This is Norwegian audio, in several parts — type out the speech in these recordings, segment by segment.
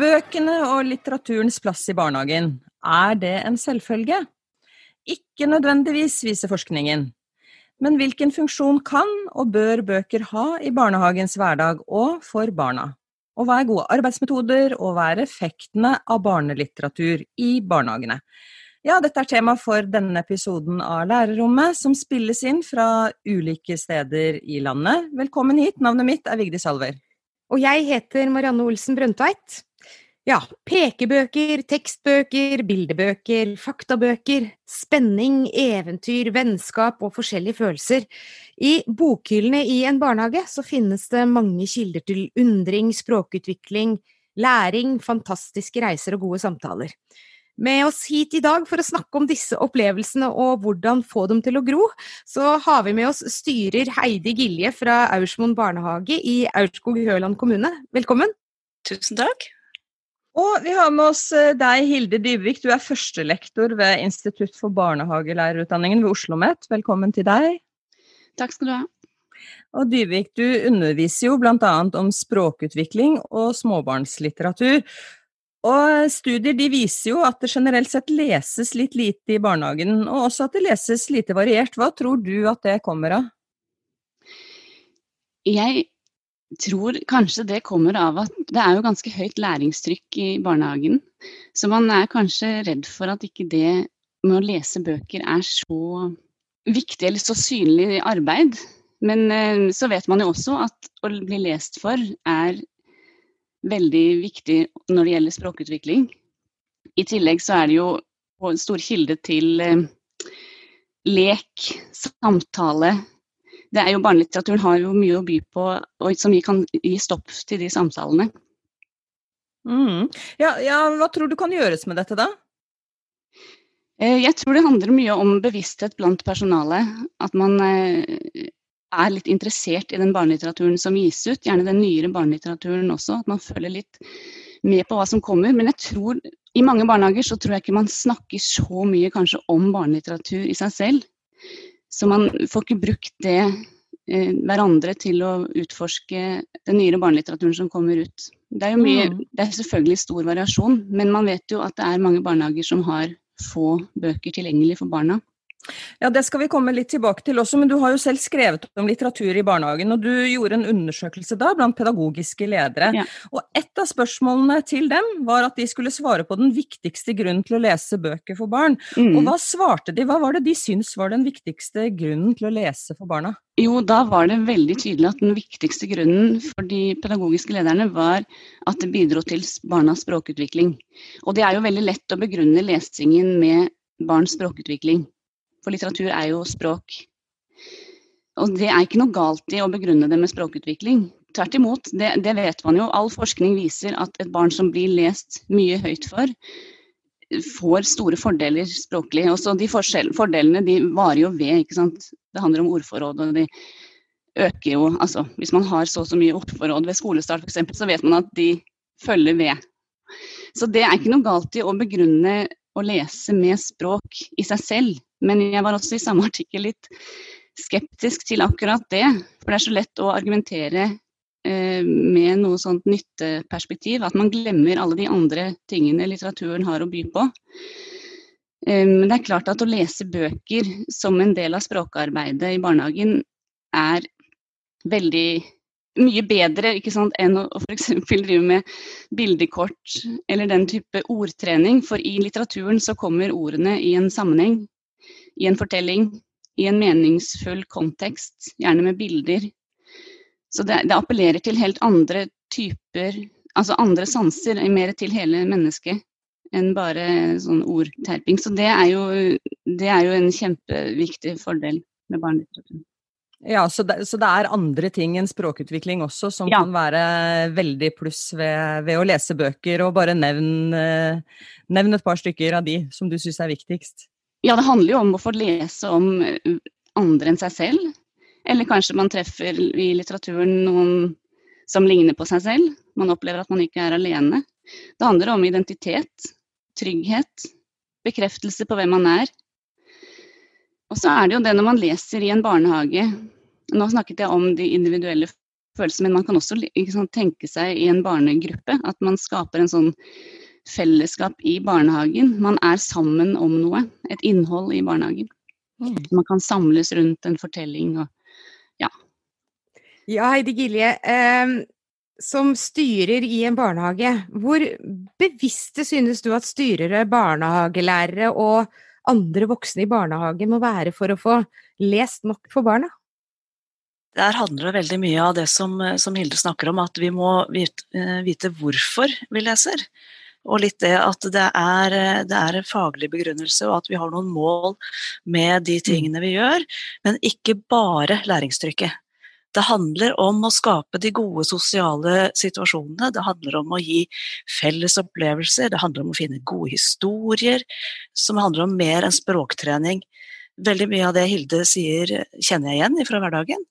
Bøkene og litteraturens plass i barnehagen, er det en selvfølge? Ikke nødvendigvis, viser forskningen. Men hvilken funksjon kan og bør bøker ha i barnehagens hverdag og for barna? Og hva er gode arbeidsmetoder, og hva er effektene av barnelitteratur i barnehagene? Ja, dette er tema for denne episoden av Lærerrommet, som spilles inn fra ulike steder i landet. Velkommen hit, navnet mitt er Vigdis Alver. Og jeg heter Marianne Olsen Brøndtveit. Ja, pekebøker, tekstbøker, bildebøker, faktabøker, spenning, eventyr, vennskap og forskjellige følelser. I bokhyllene i en barnehage så finnes det mange kilder til undring, språkutvikling, læring, fantastiske reiser og gode samtaler. Med oss hit i dag for å snakke om disse opplevelsene og hvordan få dem til å gro, så har vi med oss styrer Heidi Gilje fra Aursmoen barnehage i Aurskog-Høland kommune. Velkommen! Tusen takk. Og vi har med oss eh, deg, Hilde Dybvik. Du er førstelektor ved Institutt for barnehagelærerutdanningen ved Oslo OsloMet. Velkommen til deg. Takk skal du ha. Og Dybvik, du underviser jo bl.a. om språkutvikling og småbarnslitteratur. Og studier de viser jo at det generelt sett leses litt lite i barnehagen, og også at det leses lite variert. Hva tror du at det kommer av? Jeg tror kanskje det kommer av at det er jo ganske høyt læringstrykk i barnehagen. Så man er kanskje redd for at ikke det med å lese bøker er så viktig eller så synlig arbeid. Men eh, så vet man jo også at å bli lest for er veldig viktig når det gjelder språkutvikling. I tillegg så er det jo stor kilde til eh, lek, samtale, det er jo Barnelitteraturen har jo mye å by på og som kan gi stopp til de samtalene. Mm. Ja, ja, hva tror du kan gjøres med dette, da? Eh, jeg tror det handler mye om bevissthet blant personalet. At man eh, er litt interessert i den barnelitteraturen som gis ut. Gjerne den nyere barnelitteraturen også. At man følger litt med på hva som kommer. Men jeg tror i mange barnehager så tror jeg ikke man snakker så mye kanskje om barnelitteratur i seg selv. Så man får ikke brukt det eh, hverandre til å utforske den nyere barnelitteraturen som kommer ut. Det er jo mye, mm. det er selvfølgelig stor variasjon, men man vet jo at det er mange barnehager som har få bøker tilgjengelig for barna. Ja, Det skal vi komme litt tilbake til også, men du har jo selv skrevet om litteratur i barnehagen. Og du gjorde en undersøkelse da blant pedagogiske ledere. Ja. Og et av spørsmålene til dem var at de skulle svare på den viktigste grunnen til å lese bøker for barn. Mm. Og hva svarte de? Hva var det de syntes var den viktigste grunnen til å lese for barna? Jo, da var det veldig tydelig at den viktigste grunnen for de pedagogiske lederne var at det bidro til barnas språkutvikling. Og det er jo veldig lett å begrunne lesingen med barns språkutvikling. For litteratur er jo språk. Og det er ikke noe galt i å begrunne det med språkutvikling. Tvert imot, det, det, vet man jo. All forskning viser at et barn som blir lest mye høyt for, får store fordeler språklig. Og så de fordelene de varer jo ved, ikke sant. Det handler om ordforråd, og de øker jo Altså hvis man har så og så mye ordforråd ved skolestart f.eks., så vet man at de følger ved. Så det er ikke noe galt i å begrunne å lese med språk i seg selv. Men jeg var også i samme artikkel litt skeptisk til akkurat det. For det er så lett å argumentere eh, med noe sånt nytteperspektiv at man glemmer alle de andre tingene litteraturen har å by på. Eh, men det er klart at å lese bøker som en del av språkarbeidet i barnehagen er veldig mye bedre sant, enn å f.eks. drive med bildekort eller den type ordtrening. For i litteraturen så kommer ordene i en sammenheng i en fortelling, i en meningsfull kontekst, gjerne med bilder. Så det, det appellerer til helt andre typer, altså andre sanser, mer til hele mennesket enn bare sånn ordterping. Så det er, jo, det er jo en kjempeviktig fordel med barnelitteraturen. Ja, så det, så det, er andre ting enn språkutvikling også som ja. kan være veldig pluss ved, ved, å lese bøker, og bare nevn, eh, nevn et par stykker av de som du syns er viktigst. Ja, det handler jo om å få lese om eh, andre enn seg selv. Eller kanskje man treffer i litteraturen noen som ligner på seg selv. Man opplever at man ikke er alene. Det handler om identitet, trygghet. bekreftelse på hvem man er. Og så er det jo det når man leser i en barnehage Nå snakket jeg om de individuelle følelsene, men man kan også sant, tenke seg i en barnegruppe at man skaper en sånn fellesskap i barnehagen. Man er sammen om noe, et innhold i barnehagen. Mm. Man kan samles rundt en fortelling og ja. Ja, Heidi Gilje. Eh, som styrer i en barnehage, hvor bevisste synes du at styrere, barnehagelærere og andre voksne i barnehagen må være for å få lest nok for barna? Der handler det veldig mye av det som, som Hilde snakker om, at vi må vite, eh, vite, hvorfor vi leser. Og litt det at det er, det er, en faglig begrunnelse, og at vi har noen mål med de tingene vi gjør, men ikke bare læringstrykket. Det handler om å skape de gode sosiale situasjonene. Det handler om å gi felles opplevelser. Det handler om å finne gode historier, som handler om mer enn språktrening. Veldig mye av det Hilde sier, kjenner jeg igjen fra hverdagen.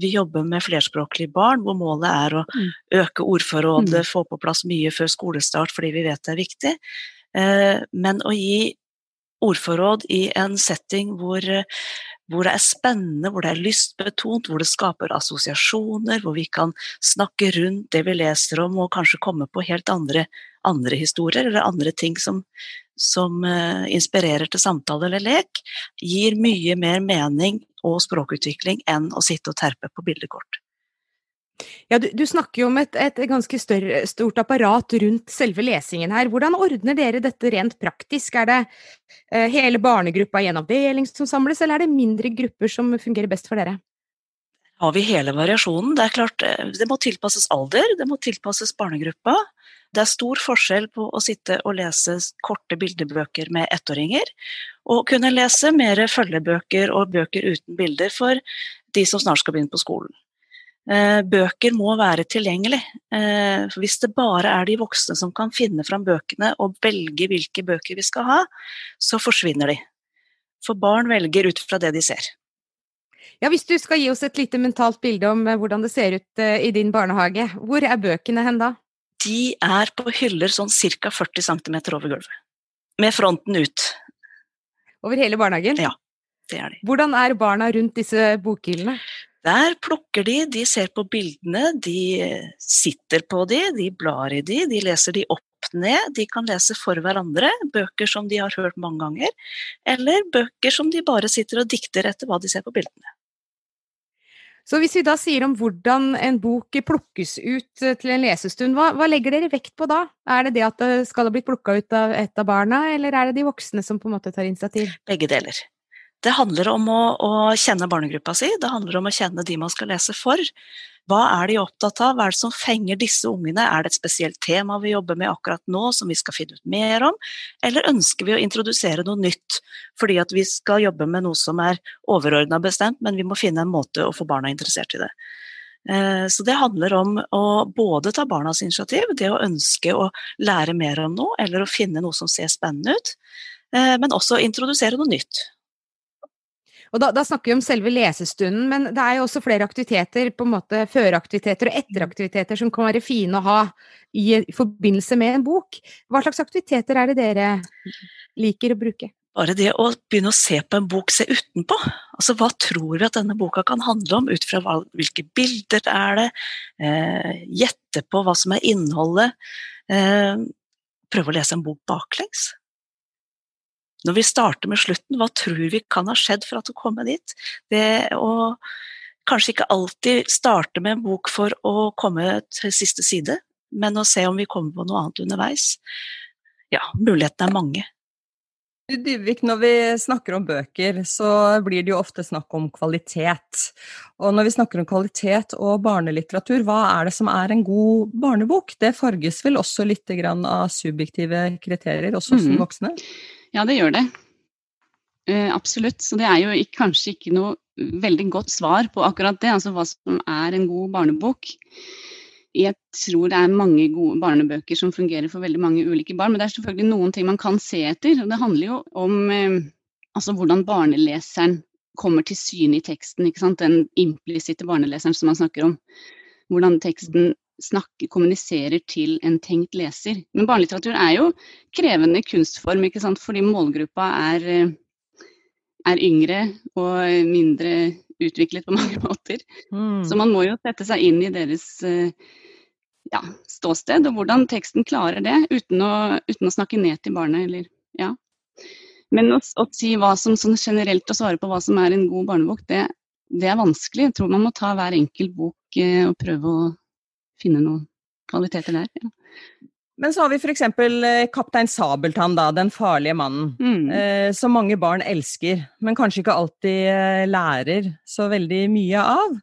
Vi jobber med flerspråklige barn, hvor målet er å mm. øke ordforrådet, mm. få på plass mye før skolestart fordi vi vet det er viktig. Eh, men å gi ordforråd i en setting hvor hvor det er spennende, hvor det er lystbetont, hvor det skaper assosiasjoner, hvor vi kan snakke rundt det vi leser om og kanskje komme på helt andre, andre historier eller andre ting som, som uh, inspirerer til samtale eller lek, gir mye mer mening og språkutvikling enn å sitte og terpe på bildekort. Ja, du, du, snakker jo om et, et ganske større, stort apparat rundt selve lesingen her. Hvordan ordner dere dette rent praktisk? Er det uh, hele barnegruppa i en avdeling som samles, eller er det mindre grupper som fungerer best for dere? Har vi hele variasjonen. Det er klart, eh, det må tilpasses alder, det må tilpasses barnegruppa. Det er stor forskjell på å sitte og lese korte bildebøker med ettåringer, og kunne lese mer følgebøker og bøker uten bilder for de som snart skal begynne på skolen. Eh, bøker må være tilgjengelig. Eh, hvis det bare er de voksne som kan finne fram bøkene og velge hvilke bøker vi skal ha, så forsvinner de. For barn velger ut fra det de ser. Ja, Hvis du skal gi oss et lite mentalt bilde om eh, hvordan det ser ut i din barnehage, hvor er bøkene hen da? De er på hyller sånn ca. 40 cm over gulvet. Med fronten ut. Over hele barnehagen? Ja, det er de. Hvordan er barna rundt disse bokhyllene? Der plukker de, de ser på bildene, de sitter på de, de blar i de, de leser de opp ned. De kan lese for hverandre, bøker som de har hørt mange ganger, eller bøker som de bare sitter og dikter etter hva de ser på bildene. Så hvis vi da sier om hvordan en bok plukkes ut eh, til en lesestund, hva, hva legger dere vekt på da? Er det det at det skal ha blitt plukka ut av et av barna, eller er det de voksne som på en måte tar initiativ? Begge deler. Det handler om å, å, kjenne barnegruppa si, det handler om å kjenne de man skal lese for. Hva er de opptatt av, hva er det som fenger disse ungene, er det et spesielt tema vi jobber med akkurat nå som vi skal finne ut mer om, eller ønsker vi å introdusere noe nytt fordi at vi skal jobbe med noe som er overordna bestemt, men vi må finne en måte å få barna interessert i det. Eh, så det handler om å både ta barnas initiativ, det å ønske å lære mer om noe, eller å finne noe som ser spennende ut, eh, men også introdusere noe nytt. Og da, da, snakker vi om selve lesestunden, men det er jo også flere aktiviteter, på en måte føreaktiviteter og etteraktiviteter som kan være fine å ha i, i forbindelse med en bok. Hva slags aktiviteter er det dere liker å bruke? Bare det å begynne å se på en bok, se utenpå. Altså, hva tror vi at denne boka kan handle om, ut fra hva, hvilke bilder er det? Eh, gjette på hva som er innholdet. Eh, prøve å lese en bok baklengs. Når vi starter med slutten, hva tror vi kan ha skjedd for at du kom dit? Det å kanskje ikke alltid starte med en bok for å komme til siste side, men å se om vi kommer på noe annet underveis. Ja, mulighetene er mange. Dybvik, når vi snakker om bøker, så blir det jo ofte snakk om kvalitet. Og når vi snakker om kvalitet og barnelitteratur, hva er det som er en god barnebok? Det farges vel også litt av subjektive kriterier, også som mm. voksne? Ja, det gjør det. Uh, absolutt. Så det er jo ikke, kanskje ikke noe veldig godt svar på akkurat det, altså hva som er en god barnebok. Jeg tror det er mange gode barnebøker som fungerer for veldig mange ulike barn, men det er selvfølgelig noen ting man kan se etter. og Det handler jo om uh, altså hvordan barneleseren kommer til syne i teksten. Den implisitte barneleseren som man snakker om. Hvordan teksten snakker, kommuniserer til en tenkt leser. Men barnelitteratur er jo krevende kunstform, ikke sant? fordi målgruppa er, eh, er yngre og mindre utviklet på mange måter. Mm. Så man må jo sette seg inn i deres eh, ja, ståsted, og hvordan teksten klarer det, uten å, uten å snakke ned til barnet. Eller, ja. Men å, å si hva som sånn generelt å svare på hva som er en god barnebok, det, det er vanskelig. Jeg tror man må ta hver enkelt bok eh, og prøve å finne noen kvaliteter der. Ja. Men så har vi f.eks. Eh, Kaptein Sabeltann, da, den farlige mannen. Mm. Eh, som mange barn elsker, men kanskje ikke alltid eh, lærer så veldig mye av.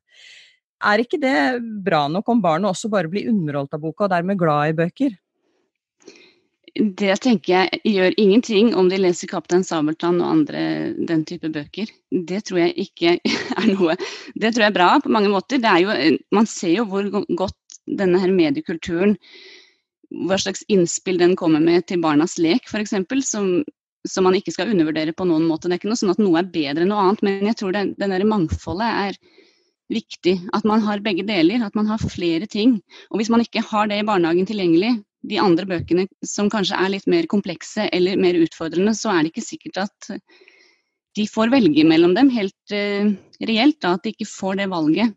Er ikke det bra nok om barnet også bare blir underholdt av boka, og dermed glad i bøker? Det tenker jeg gjør ingenting om de leser 'Kaptein Sabeltann' og andre den type bøker. Det tror jeg ikke er noe Det tror jeg er bra på mange måter. Jo, man ser jo hvor godt denne her mediekulturen Hva slags innspill den kommer med til barnas lek, f.eks. Som, som man ikke skal undervurdere på noen måte. Det er ikke noe sånn at noe er bedre enn noe annet, men jeg tror det, der mangfoldet er viktig. At man har begge deler, at man har flere ting. Og hvis man ikke har det i barnehagen tilgjengelig, de andre bøkene som kanskje er litt mer komplekse eller mer utfordrende, så er det ikke sikkert at de får velge mellom dem helt uh, reelt. Da, at de ikke får det valget.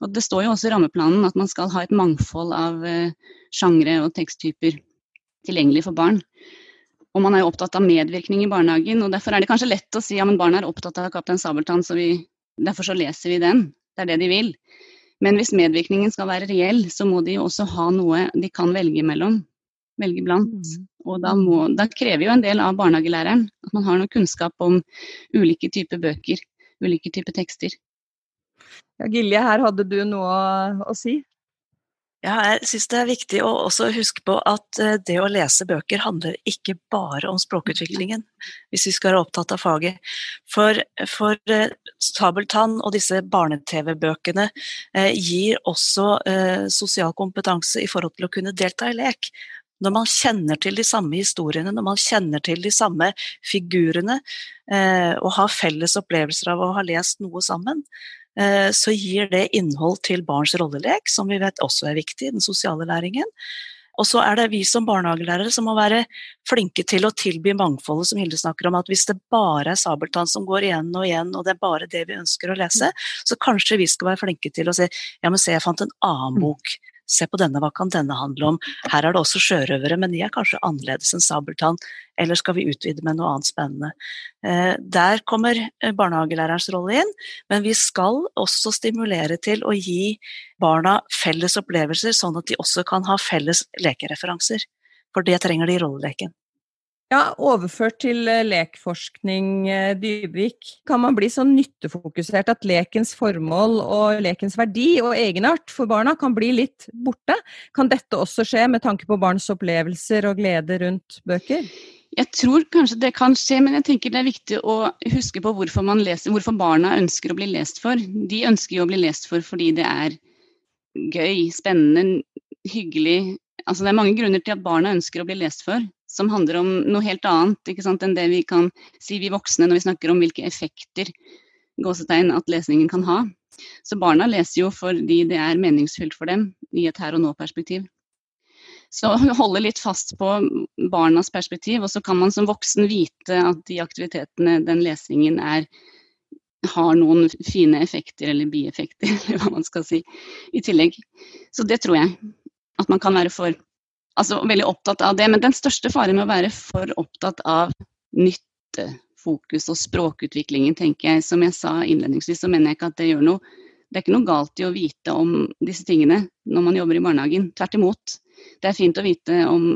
Og Det står jo også i rammeplanen at man skal ha et mangfold av uh, sjangre og teksttyper tilgjengelig for barn. Og man er jo opptatt av medvirkning i barnehagen, og derfor er det kanskje lett å si ja, men barna er opptatt av Kaptein Sabeltann, så vi, derfor så leser vi den. Det er det de vil. Men hvis medvirkningen skal være reell, så må de jo også ha noe de kan velge mellom. Velge blant. Mm. Og da, må, da krever jo en del av barnehagelæreren at man har noe kunnskap om ulike typer bøker, ulike typer tekster. Ja, Gilje, her hadde du noe å si? Ja, jeg syns det er viktig å også huske på at eh, det å lese bøker handler ikke bare om språkutviklingen, hvis vi skal være opptatt av faget. For, for eh, Sabeltann og disse barne-TV-bøkene eh, gir også sosial kompetanse i forhold til å kunne delta i lek. Når man kjenner til de samme historiene, når man kjenner til de samme figurene, og har felles opplevelser av å ha lest noe sammen, så gir det innhold til barns rollelek, som vi vet også er viktig i den sosiale læringen. Og så er det vi som barnehagelærere som må være flinke til å tilby mangfoldet som Hilde snakker om. At hvis det bare er Sabeltann som går igjen og igjen, og det er bare det vi ønsker å lese, så kanskje vi skal være flinke til å si ja, men se, jeg fant en annen mm. bok Se på denne, hva kan denne handle om? Her er det også sjørøvere, men de er kanskje annerledes enn sabeltann. Eller skal vi utvide med noe annet spennende? Eh, der kommer eh, barnehagelærerens rolle inn, men vi skal også stimulere til å gi barna felles opplevelser, sånn at de også kan ha felles lekereferanser. For det trenger de i rolleleken. Ja, Overført til eh, lekforskning, eh, Dybvik, kan man bli så nyttefokusert at lekens formål og lekens verdi og egenart for barna kan bli litt borte? Kan dette også skje med tanke på barns opplevelser og glede rundt bøker? Jeg tror kanskje det kan skje, men jeg tenker det er viktig å huske på hvorfor, leser, hvorfor barna ønsker å bli lest for. De ønsker jo å bli lest for fordi det er gøy, spennende, hyggelig. Altså det er mange grunner til at barna ønsker å bli lest for som handler om noe helt annet enn det vi kan si vi voksne når vi snakker om hvilke effekter gåsetegn at lesningen kan ha. Så barna leser jo fordi det er meningsfylt for dem i et her og nå-perspektiv. Så holde litt fast på barnas perspektiv, og så kan man som voksen vite at de aktivitetene, den lesningen, er, har noen fine effekter eller bieffekter, eller hva man skal si, i tillegg. Så det tror jeg at man kan være for altså veldig opptatt av det. Men den største faren med å være for opptatt av nyttefokus og språkutviklingen, tenker jeg, som jeg sa innledningsvis, så mener jeg ikke at det gjør noe. Det er ikke noe galt i å vite om disse tingene når man jobber i barnehagen. Tvert imot. Det er fint å vite om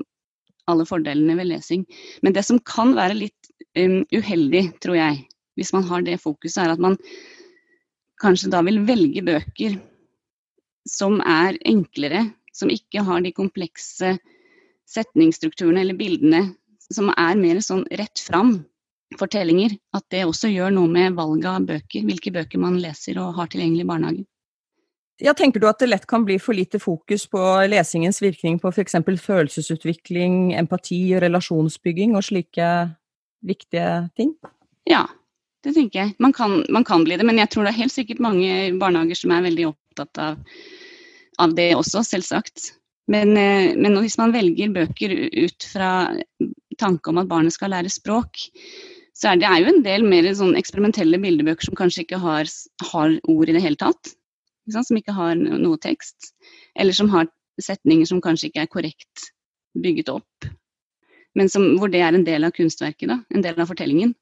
alle fordelene ved lesing. Men det som kan være litt um, uheldig, tror jeg, hvis man har det fokuset, er at man kanskje da vil velge bøker som er enklere som ikke har de komplekse setningsstrukturene eller bildene som er mer sånn rett fram fortellinger. At det også gjør noe med valget av bøker, hvilke bøker man leser og har tilgjengelig i barnehagen. Ja, tenker du at det lett kan bli for lite fokus på lesingens virkning på f.eks. følelsesutvikling, empati relasjonsbygging og slike viktige ting? Ja, det tenker jeg. Man kan, man kan bli det, men jeg tror det er helt sikkert mange barnehager som er veldig opptatt av av det også, selvsagt. Men, eh, men, hvis man velger bøker ut fra tanke om at barnet skal lære språk, så er det er jo en del mer sånn eksperimentelle bildebøker som kanskje ikke har, har ord i det hele tatt. Ikke som ikke har noe tekst. Eller som har setninger som kanskje ikke er korrekt bygget opp. Men som, hvor det er en del av kunstverket, da, en del av fortellingen.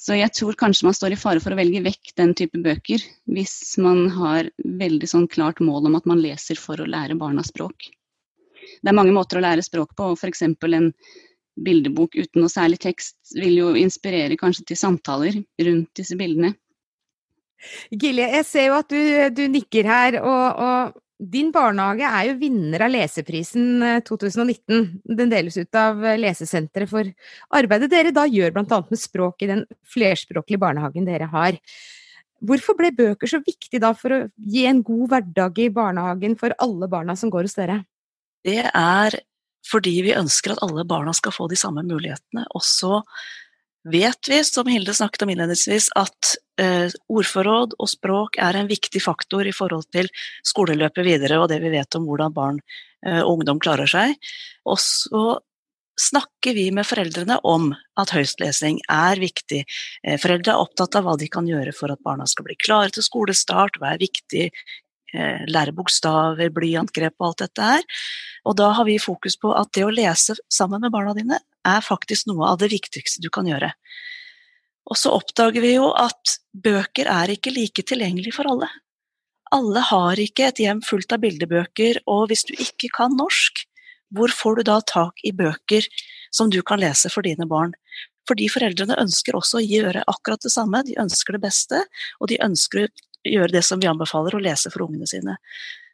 Så jeg tror kanskje man står i fare for å velge vekk den type bøker hvis man har veldig sånn klart mål om at man leser for å lære barna språk. Det er mange måter å lære språk på, og f.eks. en bildebok uten noe særlig tekst vil jo inspirere kanskje til samtaler rundt disse bildene. Gilje, jeg ser jo at du, du nikker her, og, og, din barnehage er jo vinner av Leseprisen 2019. Eh, den deles ut av eh, Lesesenteret for arbeidet dere da gjør bl.a. med språk i den flerspråklige barnehagen dere har. Hvorfor ble bøker så viktig da for å gi en god hverdag i barnehagen for alle barna som går hos dere? Det er fordi vi ønsker at alle barna skal få de samme mulighetene. Og så vet vi, som Hilde snakket om innledningsvis, at eh, ordforråd og språk er en viktig faktor i forhold til skoleløpet videre og det vi vet om hvordan barn eh, og ungdom klarer seg. Og så snakker vi med foreldrene om at høystlesing er viktig. Eh, foreldre er opptatt av hva de kan gjøre for at barna skal bli klare til skolestart, hva er viktig eh, lære bokstaver, blyantgrep og alt dette her. Og da har vi fokus på at det å lese sammen med barna dine er faktisk noe av det viktigste du kan gjøre. Og så oppdager vi jo at bøker er ikke like tilgjengelig for alle. Alle har ikke et hjem fullt av bildebøker, og hvis du ikke kan norsk, hvor får du da tak i bøker som du kan lese for dine barn? Fordi foreldrene ønsker også å gjøre akkurat det samme, de ønsker det beste, og de ønsker å gjøre det som vi anbefaler, å lese for ungene sine.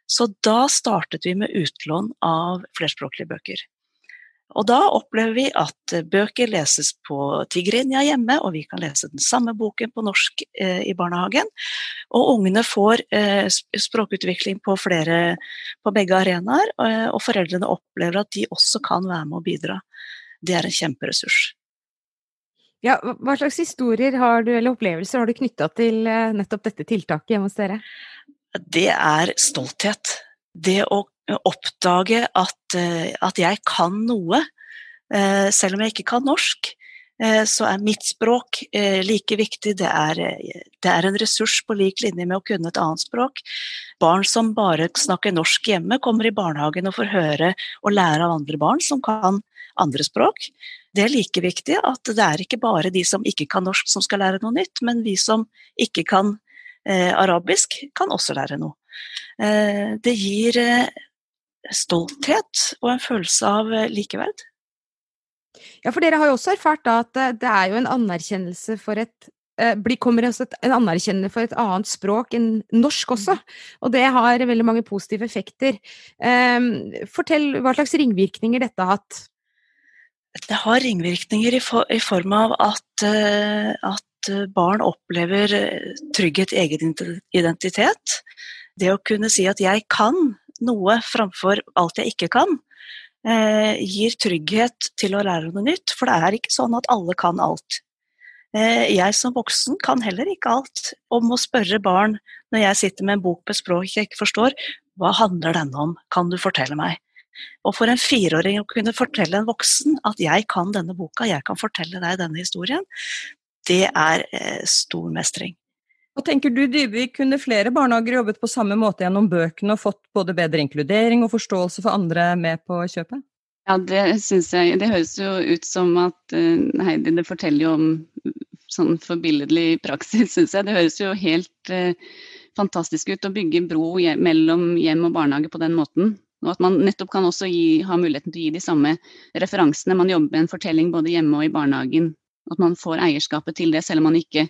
Så da startet vi med utlån av flerspråklige bøker. Og da opplever vi at bøker leses på Tigrinja hjemme, og vi kan lese den samme boken på norsk eh, i barnehagen. Og ungene får eh, språkutvikling på, flere, på begge arenaer, og, og foreldrene opplever at de også kan være med å bidra. Det er en kjemperessurs. Ja, hva slags historier har du, eller opplevelser har du knytta til eh, nettopp dette tiltaket hjemme hos dere? Det er stolthet. Det å oppdage at, eh, at jeg kan noe, eh, selv om jeg ikke kan norsk. Eh, så er mitt språk like viktig. Det er, det er, en ressurs på lik linje med å kunne et annet språk. Barn som bare snakker norsk hjemme, kommer i barnehagen og får høre og lære av andre barn som kan andre språk. Det er like viktig at det er ikke bare de som ikke kan norsk som skal lære noe nytt, men vi som ikke kan eh, arabisk, kan også lære noe. Eh, det gir stolthet og en følelse av eh, likeverd. Ja, for dere har jo også erfart da at eh, det er jo en anerkjennelse for et eh, kommer også en anerkjennelse for et annet språk enn norsk også, mm. og det har veldig mange positive effekter. Fortell hva slags ringvirkninger dette har hatt? Det har ringvirkninger i, form av at, at barn opplever trygghet i egen identitet. Det å kunne si at 'jeg kan', noe framfor alt jeg ikke kan, eh, gir trygghet til å lære noe nytt. For det er ikke sånn at alle kan alt. Eh, jeg som voksen kan heller ikke alt, og må spørre barn når jeg sitter med en bok på språk jeg ikke forstår, hva handler denne om, kan du fortelle meg? Og for en fireåring å kunne fortelle en voksen at jeg kan denne boka, jeg kan fortelle deg denne historien, det er eh, stor mestring. Hva tenker du, Dybvik, kunne flere barnehager jobbet på samme måte gjennom bøkene og fått både bedre inkludering og forståelse for andre med på kjøpet? Ja, det syns jeg. Det høres jo ut som at uh, Heidi, det forteller jo om sånn forbilledlig praksis, syns jeg. Det høres jo helt uh, fantastisk ut å bygge bro mellom hjem og barnehage på den måten. Og at man nettopp kan også gi, ha muligheten til å gi de samme referansene. Man jobber med en fortelling både hjemme og i barnehagen. At man får eierskapet til det, selv om man ikke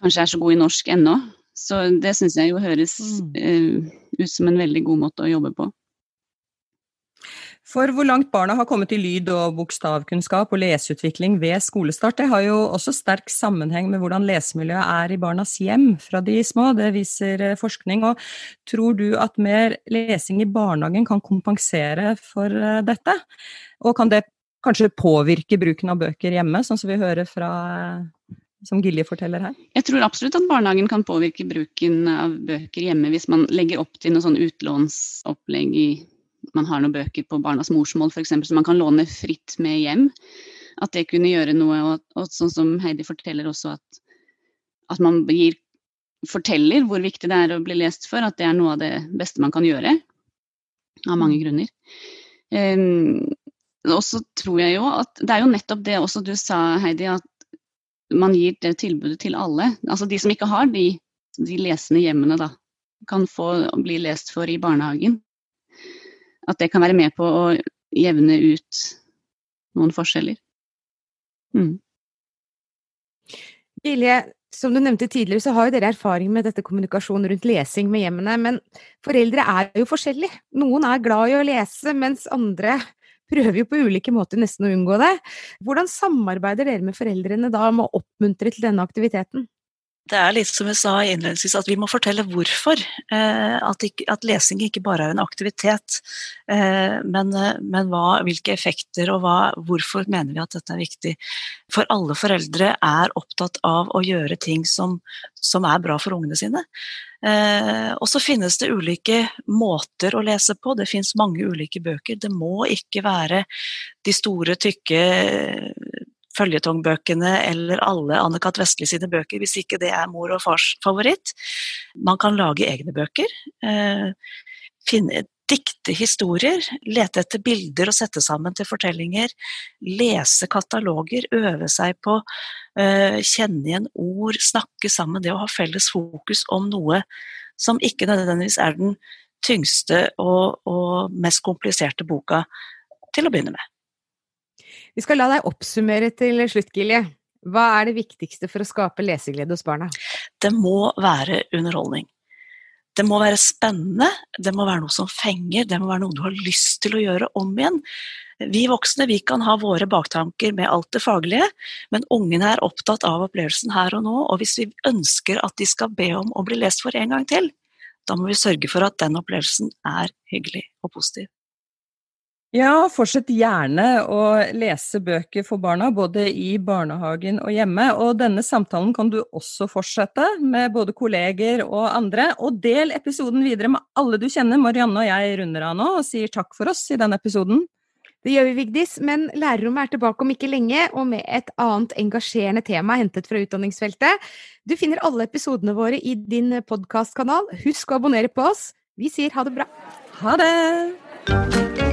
kanskje er så god i norsk ennå. Så det syns jeg jo høres mm. uh, ut som en veldig god måte å jobbe på. For hvor langt barna har kommet i lyd- og bokstavkunnskap og leseutvikling ved skolestart, det har jo også sterk sammenheng med hvordan lesemiljøet er i barnas hjem fra de små. Det viser eh, forskning. Og tror du at mer lesing i barnehagen kan kompensere for eh, dette? Og kan det kanskje påvirke bruken av bøker hjemme, sånn som vi hører fra som Gilje forteller her? Jeg tror absolutt at barnehagen kan påvirke bruken av bøker hjemme hvis man legger opp til noe sånn utlånsopplegg i Man har noen bøker på barnas morsmål f.eks. som man kan låne fritt med hjem. At det kunne gjøre noe. Og, og sånn som Heidi forteller også, at, at man gir, forteller hvor viktig det er å bli lest for. At det er noe av det beste man kan gjøre. Av mange grunner. Um, og så tror jeg jo at Det er jo nettopp det også du sa, Heidi, at man gir det tilbudet til alle. Altså de som ikke har de, de lesende hjemmene, da, kan få bli lest for i barnehagen. At det kan være med på å jevne ut noen forskjeller. Mm. Som du nevnte tidligere, så har jo dere erfaring med dette kommunikasjon rundt lesing med hjemmene, men foreldre er jo forskjellige. Noen er glad i å lese, mens andre prøver jo på ulike måter nesten å unngå det. Hvordan samarbeider dere med foreldrene da om å oppmuntre til denne aktiviteten? Det er litt som jeg sa innledningsvis, at vi må fortelle hvorfor. Eh, at, ikke, at, lesing ikke bare er en aktivitet, eh, men, men hva, hvilke effekter og hva, hvorfor mener vi at dette er viktig. For alle foreldre er opptatt av å gjøre ting som, som er bra for ungene sine. Eh, og så finnes det ulike måter å lese på. Det finnes mange ulike bøker. Det må ikke være de store, tykke føljetongbøkene eller alle Anne-Cath. Vestli sine bøker, hvis ikke det er mor og fars favoritt. Man kan lage egne bøker. Eh, finne, dikte historier, lete etter bilder og sette sammen til fortellinger. Lese kataloger, øve seg på uh, kjenne igjen ord, snakke sammen. Det å ha felles fokus om noe som ikke nødvendigvis er den tyngste og, og mest kompliserte boka til å begynne med. Vi skal la deg oppsummere til slutt, Gilje. Hva er det viktigste for å skape leseglede hos barna? Det må være underholdning. Det må være spennende, det må være noe som fenger, det må være noe du har lyst til å gjøre om igjen. Vi voksne vi kan ha våre baktanker med alt det faglige, men ungene er opptatt av opplevelsen her og nå, og hvis vi ønsker at de skal be om å bli lest for en gang til, da må vi sørge for at den opplevelsen er hyggelig og positiv. Ja, fortsett gjerne å lese bøker for barna, både i barnehagen og hjemme. Og denne samtalen kan du også fortsette med både kolleger og andre. Og del episoden videre med alle du kjenner. Marianne og jeg runder av nå og sier takk for oss i denne episoden. Det gjør vi, Vigdis, men lærerrommet er tilbake om ikke lenge, og med et annet engasjerende tema hentet fra utdanningsfeltet. Du finner alle episodene våre i din podkastkanal. Husk å abonnere på oss. Vi sier ha det bra. Ha det!